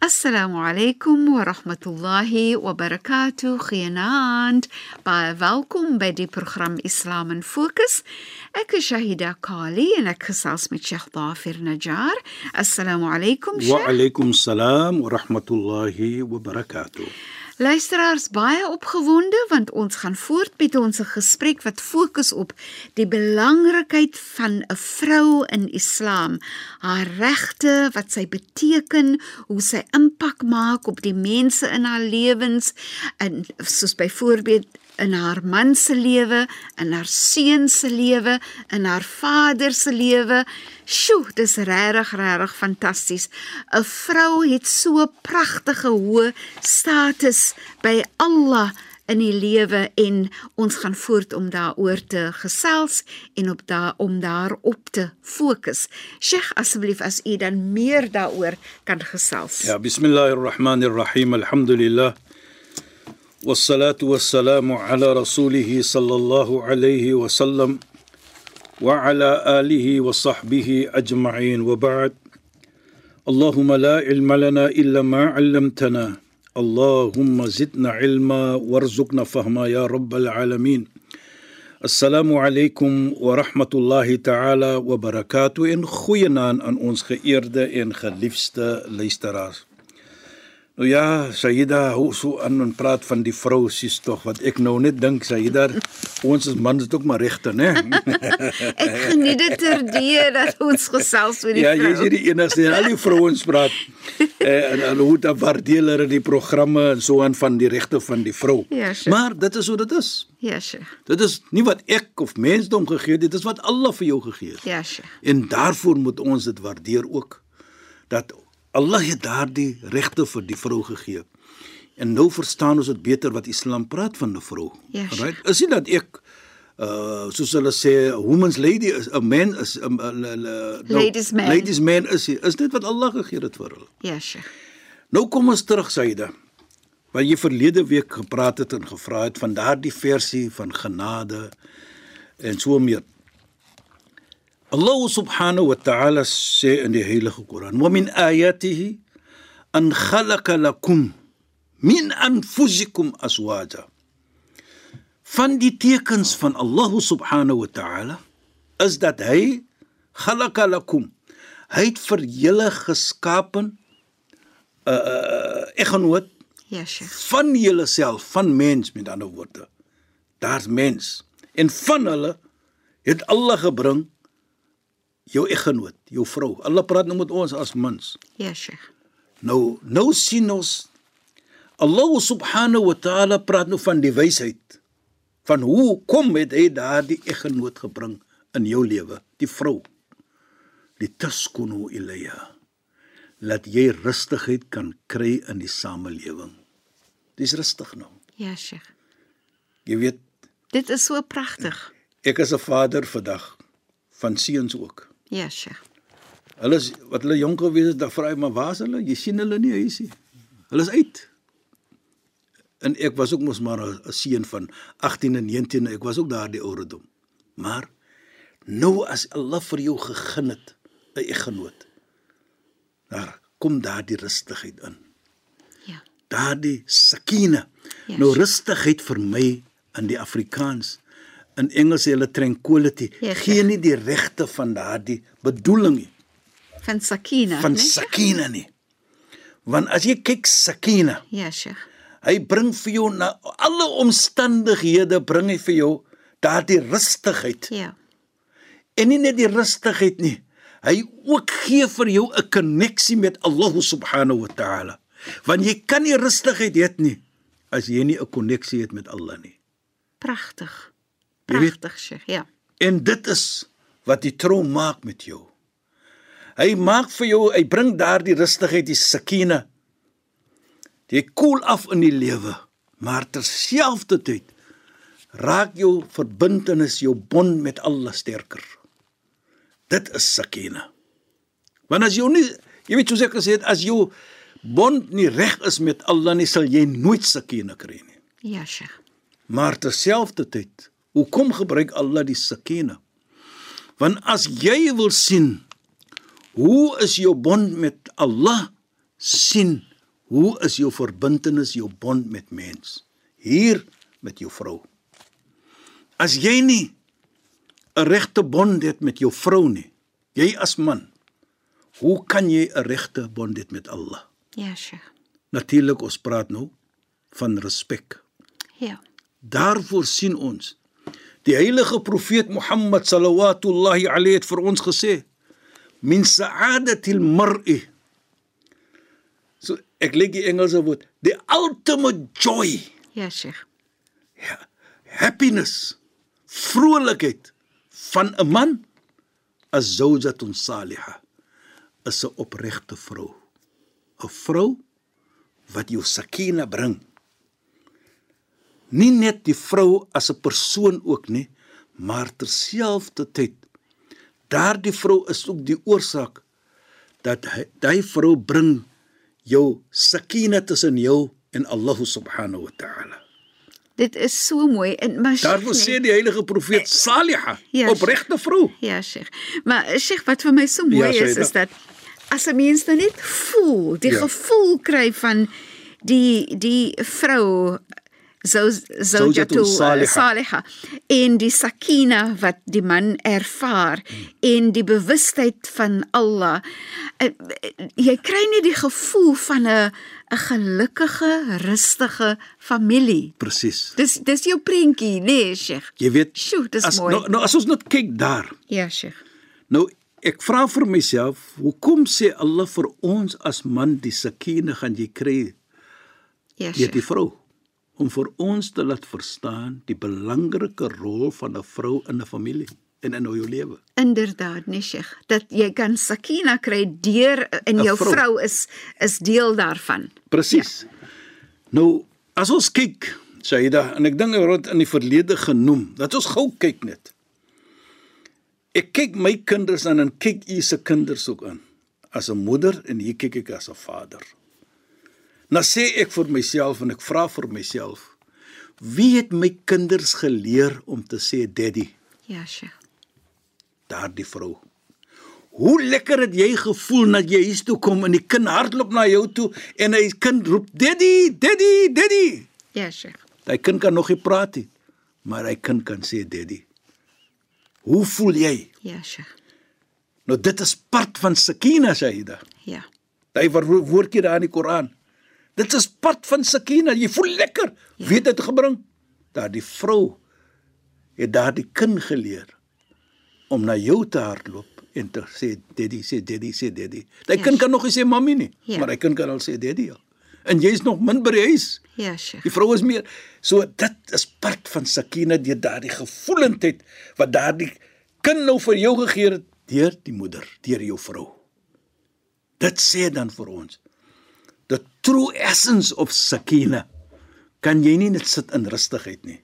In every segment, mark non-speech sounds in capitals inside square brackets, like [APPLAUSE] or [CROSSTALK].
Assalamu alaykum wa rahmatullahi wa barakatuh. Goeienaand. Baie welkom by die program Islam in Fokus. Ek is Shahida Kali en ek gesels met Sheikh Dafir Najjar. Assalamu alaykum Sheikh. Wa alaykum salaam wa rahmatullahi wa barakatuh. Luisteraars baie opgewonde want ons gaan voort met ons gesprek wat fokus op die belangrikheid van 'n vrou in Islam, haar regte, wat sy beteken, hoe sy impak maak op die mense in haar lewens en soos byvoorbeeld in haar man se lewe, in haar seun se lewe, in haar vader se lewe. Sjoe, dis regtig regtig fantasties. 'n Vrou het so 'n pragtige hoë status by Allah in die lewe en ons gaan voort om daaroor te gesels en op daar om daarop te fokus. Sheikh asseblief as u dan meer daaroor kan gesels. Ja, bismillahirrahmanirrahim. Alhamdulillah. والصلاة والسلام على رسوله صلى الله عليه وسلم وعلى آله وصحبه أجمعين وبعد. اللهم لا علم لنا إلا ما علمتنا. اللهم زدنا علما وارزقنا فهما يا رب العالمين. السلام عليكم ورحمة الله تعالى وبركاته. إن خوينا أن ons geëerde en geliefde Nou ja, Saida, hoe so aan en praat van die vrou sies tog wat ek nou net dink Saida, ons is mans is ook maar regte, né? [LAUGHS] ek geniet dit terdee dat ons gesels met die ja, vrou. Ja, jy is die enigste al die vrouens praat. [LAUGHS] eh, en hulle hoe dan waardeer hulle die programme en so aan van die regte van die vrou. Ja, sure. Maar dit is hoe dit is. Ja, sure. Dit is nie wat ek of mensdom gegee het, dit is wat Allah vir jou gegee het. Ja, sure. En daarvoor moet ons dit waardeer ook dat Allah het daardie regte vir die vrou gegee. En nou verstaan ons dit beter wat Islam praat van 'n vrou. Sure. right? Is nie dat ek uh soos hulle sê woman's lady is 'n man is 'n uh, uh, no, Ladies man. Ladies man is hy, is dit wat Allah gegee het vir hulle. Ja, sure. Nou kom ons terug Saida. Wat jy verlede week gepraat het en gevra het van daardie versie van genade en so meer. Allah subhanahu wa ta'ala sê in die heilige Koran: "Wa min ayatihi an khalaqa lakum min anfusikum aswaja." Van die tekens van Allah subhanahu wa ta'ala is dat hy khalaqa lakum hy het vir julle geskapen 'n uh, uh, eggenoot Ja, sure. van julleself, van mens met ander woorde. Daar's mens en van hulle het Allah gebring jou eggenoot, jou vrou. Allah praat nou met ons as mens. Ja, sure. Nou nou sien ons Allah subhanahu wa ta'ala praat nou van die wysheid van hoe kom het hy daardie eggenoot gebring in jou lewe, die vrou. Die taskunu ilayha. Laat jy rustigheid kan kry in die samelewing. Dis rustig nou. Ja, sure. Jy weet, Dit is so pragtig. ek is 'n vader vandag van seuns ook. Ja, sure. Hulle is wat hulle jonk gewees het, dan vra hy maar waar is hulle? Jy sien hulle nie huis nie. Hulle is uit. En ek was ook mos maar 'n seun van 18 en 19, ek was ook daardie ouderdom. Maar nou as Allah vir jou gegee het 'n eggenoot. Daar kom daardie rustigheid in. Ja. Daardie sakina. Yes. Nou rustigheid vir my in die Afrikaans in Engels sê hulle tranquility. Yes, Gee nie die regte van daardie bedoeling nie Van Sakina, van né? sakina nie. Want as jy kyk sakina, Ja, sure. hy bring vir jou na alle omstandighede bring hy vir jou daardie rustigheid. Ja. En nie net die rustigheid nie. hy ook gee vir jou 'n koneksie met Allah subhanahu wa ta'ala. Want jy kan nie rustigheid hê nie as jy nie 'n koneksie het met Allah nie. Pragtig. Pragtig, Sheikh. Ja. En dit is wat die trou maak met jou. Hy maak vir jou, hy bring daardie rustigheid, die sakina. Jy koel af in die lewe, maar terselfdertyd raak jou verbintenis, jou bond met Allah sterker. Dit is sakina. Want as jy nie, jy weet soos ek gesê het, as jou bond nie reg is met Allah nie, sal jy nooit sakina kry nie. Ja, Sheikh. Maar terselfdertyd, hoekom gebruik Allah die sakina? Want as jy wil sien hoe is jou bond met Allah, sien hoe is jou verbintenis, jou bond met mens. Hier met jou vrou. As jy nie 'n regte bond het met jou vrou nie, jy as man, hoe kan jy 'n regte bond hê met Allah? Ja, Sheikh. Natuurlik ons praat nou van respek. Ja. Daarvoor sien ons die heilige profeet Mohammed sallallahu alayhi het vir ons gesê min sa'adatil mar'i. So ek lê die Engelse woord the ultimate joy. Ja, Sheikh. happiness vrolikheid van 'n man as zawjatun salihah is 'n opregte vrou. 'n vrou wat jou sakina bring nie net die vrou as 'n persoon ook nie maar terselfdertyd daardie vrou is ook die oorsaak dat hy, daai vrou bring jou sakina tussen jou en Allah subhanahu wa ta'ala Dit is so mooi en maar Sheikh, Daarvoor nee. sê die heilige profeet Salihah, Ja, opregte vrou. Ja, Sheikh. Maar eh, Sheikh, wat vir my so mooi Ja, is is dat as 'n mens nou net voel, die Ja. gevoel kry van die die vrou Zawjatu Salihah. Salihah en die sakina wat die man ervaar en die bewustheid van Allah. eh, eh, Jy kry net die gevoel van 'n 'n gelukkige, rustige familie. Presies. Dis dis jou prentjie, nee, Sheikh. Jy weet, Sjoe, dis as mooi. nou, nou as ons net kyk daar. Ja, Sheikh. Nou ek vra vir myself, hoekom sê Allah vir ons as man die sakine gaan jy kry Ja, deur die Sheikh. vrou om vir ons te laat verstaan die belangrike rol van 'n vrou in 'n familie en in jou lewe. Inderdaad, nee Sheikh, dat jy kan sakina kry deur in 'n jou vrou. vrou is is deel daarvan. Presies. Ja. Nou, as ons kyk, Saida, en ek dink ek het in die verlede genoem, dat ons gou kyk net. Ek kyk my kinders aan en kyk u se kinders ook aan. As 'n moeder en hier kyk ek as 'n vader. Nou sê ek vir myself en ek vra vir myself, wie het my kinders geleer om te sê daddy? Ja, Sheikh. Daardie vrou. Hoe lekker het jy gevoel dat jy huis toe kom en die kind hardloop na jou toe en hy kind roep daddy, daddy, daddy. Ja, Sheikh. Hy kind kan nog nie praat nie, maar hy kind kan sê daddy. Hoe voel jy? Ja, Sheikh. Nou dit is part van sakina Saida. Ja. Wo- woordjie daar in die Koran. Dit is part van sakina. Jy voel lekker. Ja. Weet dit gebring? Daardie vrou het daardie kind geleer om na jou te hardloop en te sê daddy, sê daddy, sê daddy. Hy Ja. kind kan nog nie sê mami nie, Ja. maar hy kind kan al sê daddy al. En jy's nog min by die huis. Ja, Sheikh. Die vrou is meer so dit is part van sakina deur daardie gevoelendheid wat daardie kind nou vir jou gegee het deur die moeder, deur jou vrou. Dit sê dan vir ons the true essence of sakina kan jy nie net sit in rustigheid nie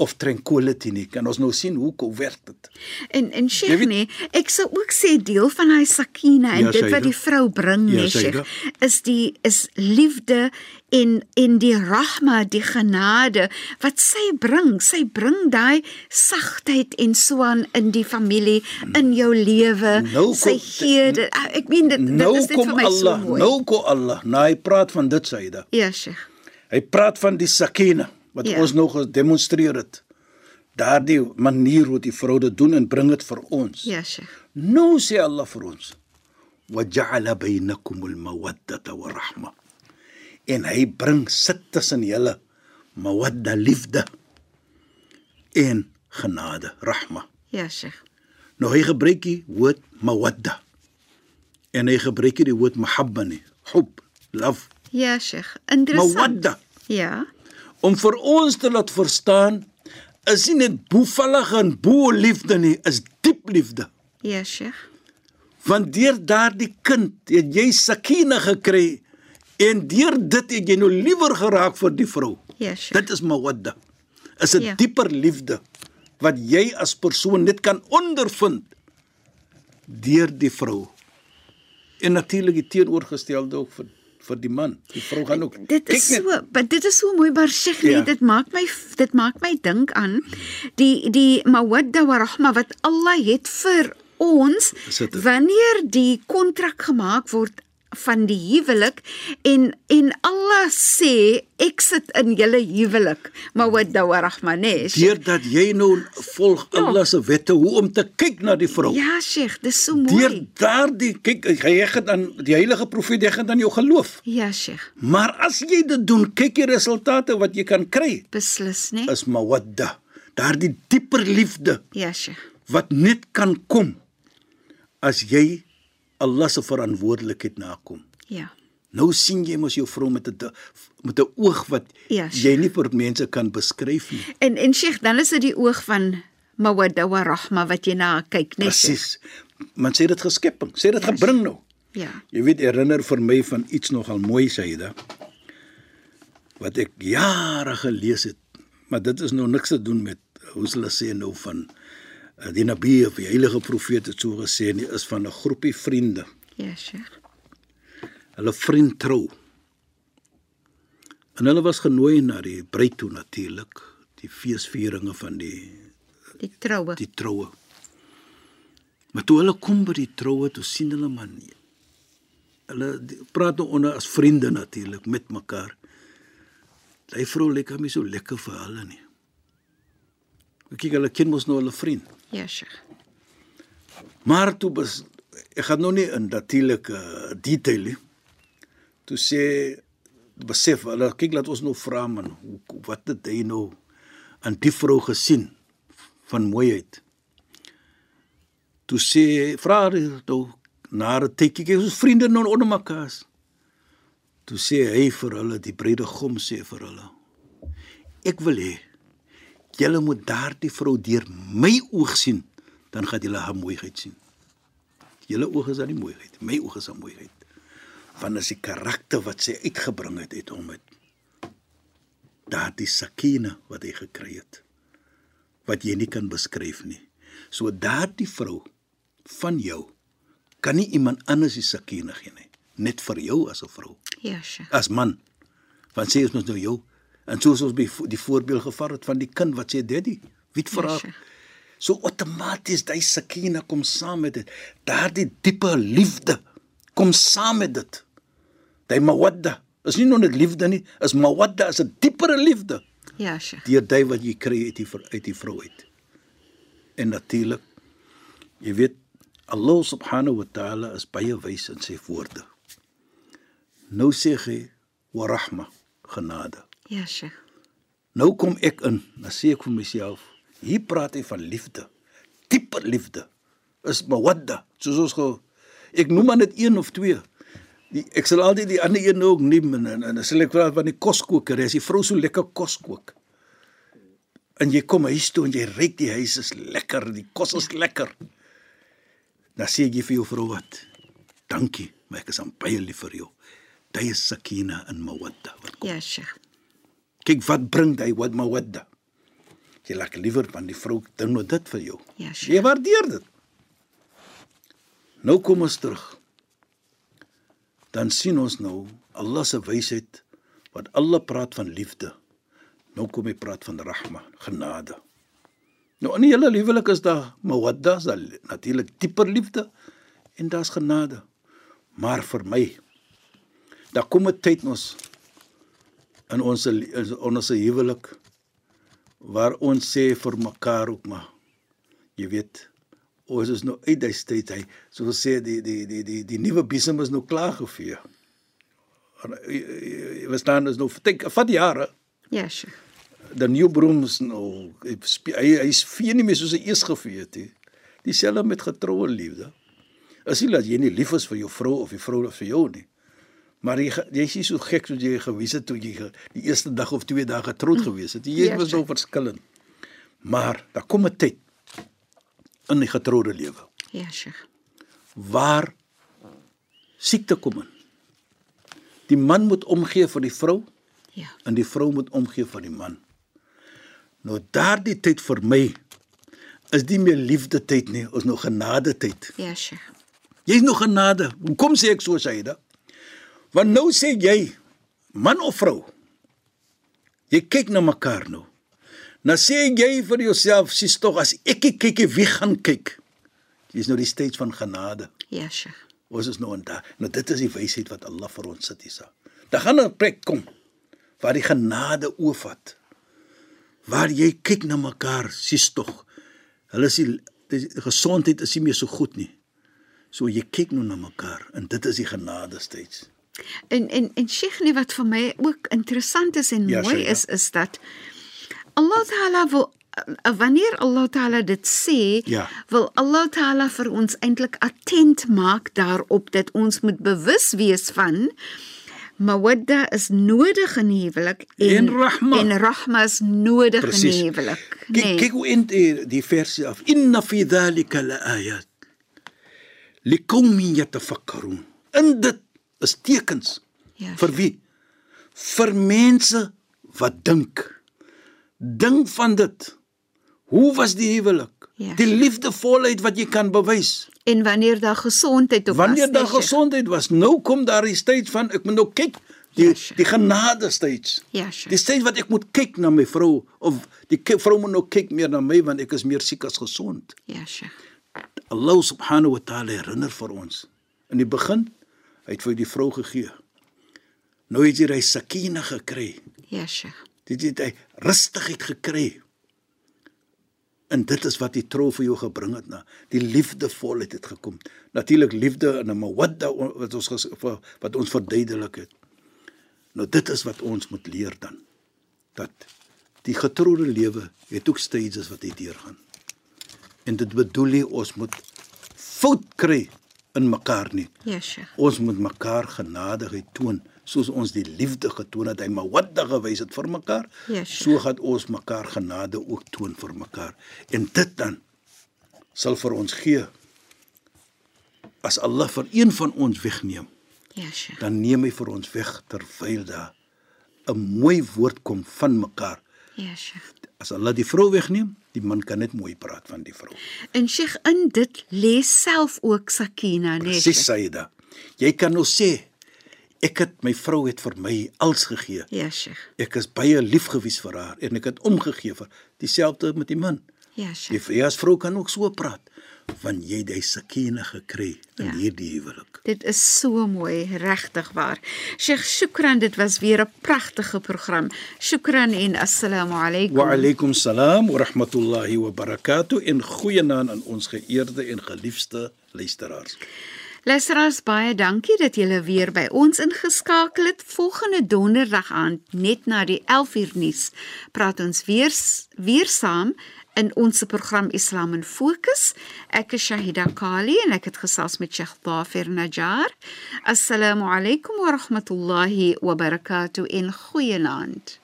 of tranquility nie. Kan ons nou sien hoe kom werk dit? En en Sheikh nee, ek sou ook sê deel van hy sakina en Ja, dit wat die vrou bring Ja, nee. Sheikh, is die is liefde en en die rahma, die genade wat sy bring. Sy bring daai sagtheid en so aan in die familie, in jou lewe. Nou sy gee dit ah, ek meen dit Nou dit is net vir my Allah, so mooi. nou kom Allah. Nou hy praat van dit Saida. Ja, Sheikh. Hy praat van die sakina wat Ja. ons nog gedemonstreer het. Daardie manier hoe die vrou dit doen en bring dit vir ons. Ja, Sheikh. Nou sê Allah vir ons: "Wa ja'ala bainakum al-mawaddata wa rahma." En hy bring sit tussen julle mawadda liefde en genade, rahma. Ja, Sheikh. Nou hy gebruik die woord mawadda. En hy gebruik die woord mahabba nie. Hub, love, Ja, Sheikh. Interessant. mawadda. Ja. Om vir ons te laat verstaan is nie net boevallig en bo liefde nie, is diep liefde. Ja, Sheikh. Want deur daardie kind het jy sakina gekry en deur dit het jy nou liewer geraak vir die vrou. Ja, Sheikh. Dit is mawadda. Is 'n Ja. ja. dieper liefde wat jy as persoon net kan ondervind deur die vrou. En natuurlik die teenoorgestelde ook vir vir die man. Die vrou gaan ook Dit is net, so, maar dit is so mooi maar Sheikh, nee, Ja. dit maak my dit maak my dink aan die die mawadda wa rahma wat Allah het vir ons wanneer die kontrak gemaak word van die huwelik en en Allah sê ek sit in julle huwelik mawadda wa rahma nee Sheikh. deurdat jy nou volg Ja. Allah se wette hoe om te kyk na die vrou. Ja, Sheikh, dis so Deur mooi. daardie kyk jy gaan dan die heilige profeet jy gaan dan jou geloof. Ja, Sheikh, Maar as jy dit doen, kyk die resultate wat jy kan kry. beslis, nee. Is mawadda. Daardie dieper liefde Ja, Sheikh. wat net kan kom as jy Allah se verantwoordelikheid nakom. Ja. Nou sien jy mos jou vrou met 'n met 'n oog wat Ja, jy nie vir mense kan beskryf nie. En en Sheikh, dan is dit die oog van mawadda wa rahma wat jy na kyk. Sheikh. Presies. Man sê dit geskepping, sê dit Ja, gebring nou. Ja. Jy weet herinner vir my van iets nogal mooi Saida wat ek jare gelees het. Maar dit is nou niks te doen met hoe hulle sê nou van eh, die Nabi of die heilige profeet het so gesê nie is van 'n groepie vriende. Ja, Sheikh. Hulle vriend trou. En hulle was genooi na die bruid toe natuurlik, die feesvieringe van die Die troue. die troue. Maar toe hulle kom by die troue, toe sien hulle man hulle die- praat nou onder as vriende natuurlik met mekaar. Daai vrou lyk hom nie so lekker vir hulle nie. Kyk, hulle ken mos nou hulle vriend. Ja, Sheikh. Maar toe bes, ek gaan nou nie in natuurlike uh, detail nie. Toe sê besef hulle kyk laat ons nou vra man, hoe wat het hy nou aan die vrou gesien van mooiheid? Toe sê vra hy toe na 'n tydjie kyk ons vriende nou onder mekaar. Toe sê hy vir hulle die bruidegom sê vir hulle Ek wil hê julle moet daardie vrou deur my oog sien, dan gaan julle haar mooiheid sien. Julle oog is aan die mooiheid, my oog is aan mooiheid. Want as die karakter wat sy uitgebring het uit hom het daardie sakina wat hy gekry het wat jy nie kan beskryf nie. So daardie vrou van jou kan nie iemand anders die sakina gee nie, net vir jou as 'n vrou Ja, Sheikh. as man. Want sê ons nou jou en soos ons by die voorbeeld gevat het van die kind wat sê daddy, wie het vir haar so outomaties daai sakina kom saam met dit. Daardie diepe liefde kom saam met dit. Daai mawadda is nie net liefde nie, is mawadda is 'n diepere liefde Ja, Sheikh. deur dit wat jy kry uit die uit die vrou uit. En natuurlik jy weet Allah subhanahu wa ta'ala is baie wys in sy woorde. Nou sê hy wa rahma genade. Ja, Sheikh. Nou kom ek in, dan sê ek vir myself, hier praat hy van liefde. Dieper liefde is mawadda, soos ons ge ek noem maar net een of twee. Die ek sal altyd die ander een ook neem en en, en dan sal ek praat van die koskoker, as die vrou so lekker kos kook. En jy kom huis toe en jy ruik die huis is lekker, die kos is lekker. Dan sê jy vir jou vrou wat? Dankie, maar ek is aan baie lief vir jou. Dit is sakina en mawadda wat kom. Ja, Sheikh. Kyk wat bring hy wat mawadda. Jy laat liewer van die vrou doen nou dit vir jou. Ja, sure. Jy waardeer dit. Nou kom ons terug. Dan sien ons nou Allah se wysheid wat alle praat van liefde. Nou kom hy praat van rahma, genade. Nou in die hele lieflik is daar mawadda, is daar natuurlik dieper liefde en daar's genade. Maar vir my daar kom 'n tyd ons in ons in ons huwelik waar ons sê vir mekaar ook maar jy weet ons is nou uit daai tyd hy so sê die die die die die nuwe besem is nou klaar gevee. Eh, eh, We staan is nou dink vat jare Ja, Sheikh. die nuwe broom is nou hy hy's vee nie meer soos hy eers gevee het. Dieselfde met getroue liefde. As jy laat jy nie lief is vir jou vrou of die vrou vir jou nie. Maar jy jy is nie so gek soos jy gewys het toe jy die eerste dag of twee dae getroud gewees het. Jy Ja, was so verskillend. Maar daar kom 'n tyd in die getroude lewe Ja, Sheikh. waar siekte kom in. Die man moet omgee vir die vrou Ja. en die vrou moet omgee vir die man. Nou daardie tyd vir my is nie meer liefde tyd nie, ons nou genade tyd. Ja, Sheikh. Jy's nog genade. Hoekom sê ek so Saida? Want nou sê jy man of vrou. Jy kyk na mekaar nou. Nou sê jy vir jouself, sies tog as ek kyk, wie gaan kyk? Jy's nou die stage van genade. Ja, Sheikh. Ons is nou in daai. Nou dit is die wysheid wat Allah vir ons sit hier. Daar gaan 'n plek kom waar die genade oorvat. Waar jy kyk na mekaar, sies tog. Hulle is die, die gesondheid is nie meer so goed nie. So jy kyk nou na mekaar en dit is die genade steeds. En en en Sheikh, wat vir my ook interessant is en Ja, mooi Sheikh, ja. is is dat Allah Taala wil uh, wanneer Allah Taala dit sê, Ja. wil Allah Taala vir ons eintlik attent maak daarop dat ons moet bewus wees van mawadda is nodig in huwelik En rahma. en rahma is nodig in Presies. die huwelik. Nee. kyk hoe in die, die versie af. Inna fi dhalika laayat liqaumin yatafakkarun. In dit is tekens. Ja, Vir wie? Vir mense wat dink. Dink van dit. Hoe was die huwelik? Ja. Die liefdevolheid wat jy kan bewys. En wanneer daar gesondheid op Wanneer was, daar nee, Sheikh. gesondheid was, nou kom daar die tyd van ek moet nou kyk die Ja, die genade steeds. Ja, Sheikh. Die tyd wat ek moet kyk na my vrou of die vrou moet nou kyk meer na my want ek is meer siek as gesond. Ja, Sheikh. Allah subhanahu wa ta'ala herinner vir ons. In die begin, hy het vir die vrou gegee. Nou het jy hy sakina gekry. Ja, Sheikh. Dit het hy rustigheid gekry. En dit is wat die trou vir jou gebring het na die liefdevolheid het gekom. Natuurlik liefde en 'n mawadda wat ons ges, wat ons verduidelik het. Nou dit is wat ons moet leer dan. Dat die getroude lewe het ook stages wat hy deurgaan. En dit bedoel nie ons moet fout kry in mekaar nie. Ja, Sheikh. Ons moet mekaar genadigheid toon soos ons die liefde getoon het hy mawadda gewys het vir mekaar. Ja, Sheikh. so gaan ons mekaar genade ook toon vir mekaar. En dit dan sal vir ons gee as Allah vir een van ons wegneem, Ja, Sheikh. dan neem hy vir ons weg terwyl daar 'n mooi woord kom van mekaar. Ja, Sheikh. As Allah die vrou wegneem, die man kan net mooi praat van die vrou. En Sheikh, in dit lê self ook sakina, nee. Presies? Saida. Jy kan nou sê ek het my vrou het vir my als gegee. Ja, Sheikh. Ek is baie lief gewees vir haar en ek het omgegee vir dieselfde met die man. Ja, Sheikh. Die jy as vrou kan ook so praat want jy het hy sakine gekry in Ja. hierdie huwelik. Dit is so mooi, regtig waar. Sheikh, shukran, dit was weer 'n pragtige program. Shukran en assalamu alaykum. Wa alaykum salaam wa rahmatullahi wa barakatuh en goeienaand aan ons geëerde en geliefde luisteraars. Luisteraars, baie dankie dat julle weer by ons ingeskakel het. Volgende donderdag aand net na die 11uur nuus praat ons weer weer saam in ons program Islam in Fokus. Ek is Shahida Kali en ek het gesels met Sheikh Dafer Najjar. Assalamu alaykum wa rahmatullahi wa barakatuh in goeienaand.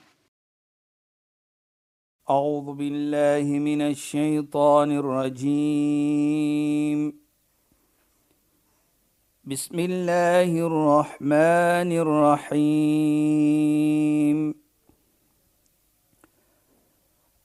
أعوذ بالله من الشيطان الرجيم بسم الله الرحمن الرحيم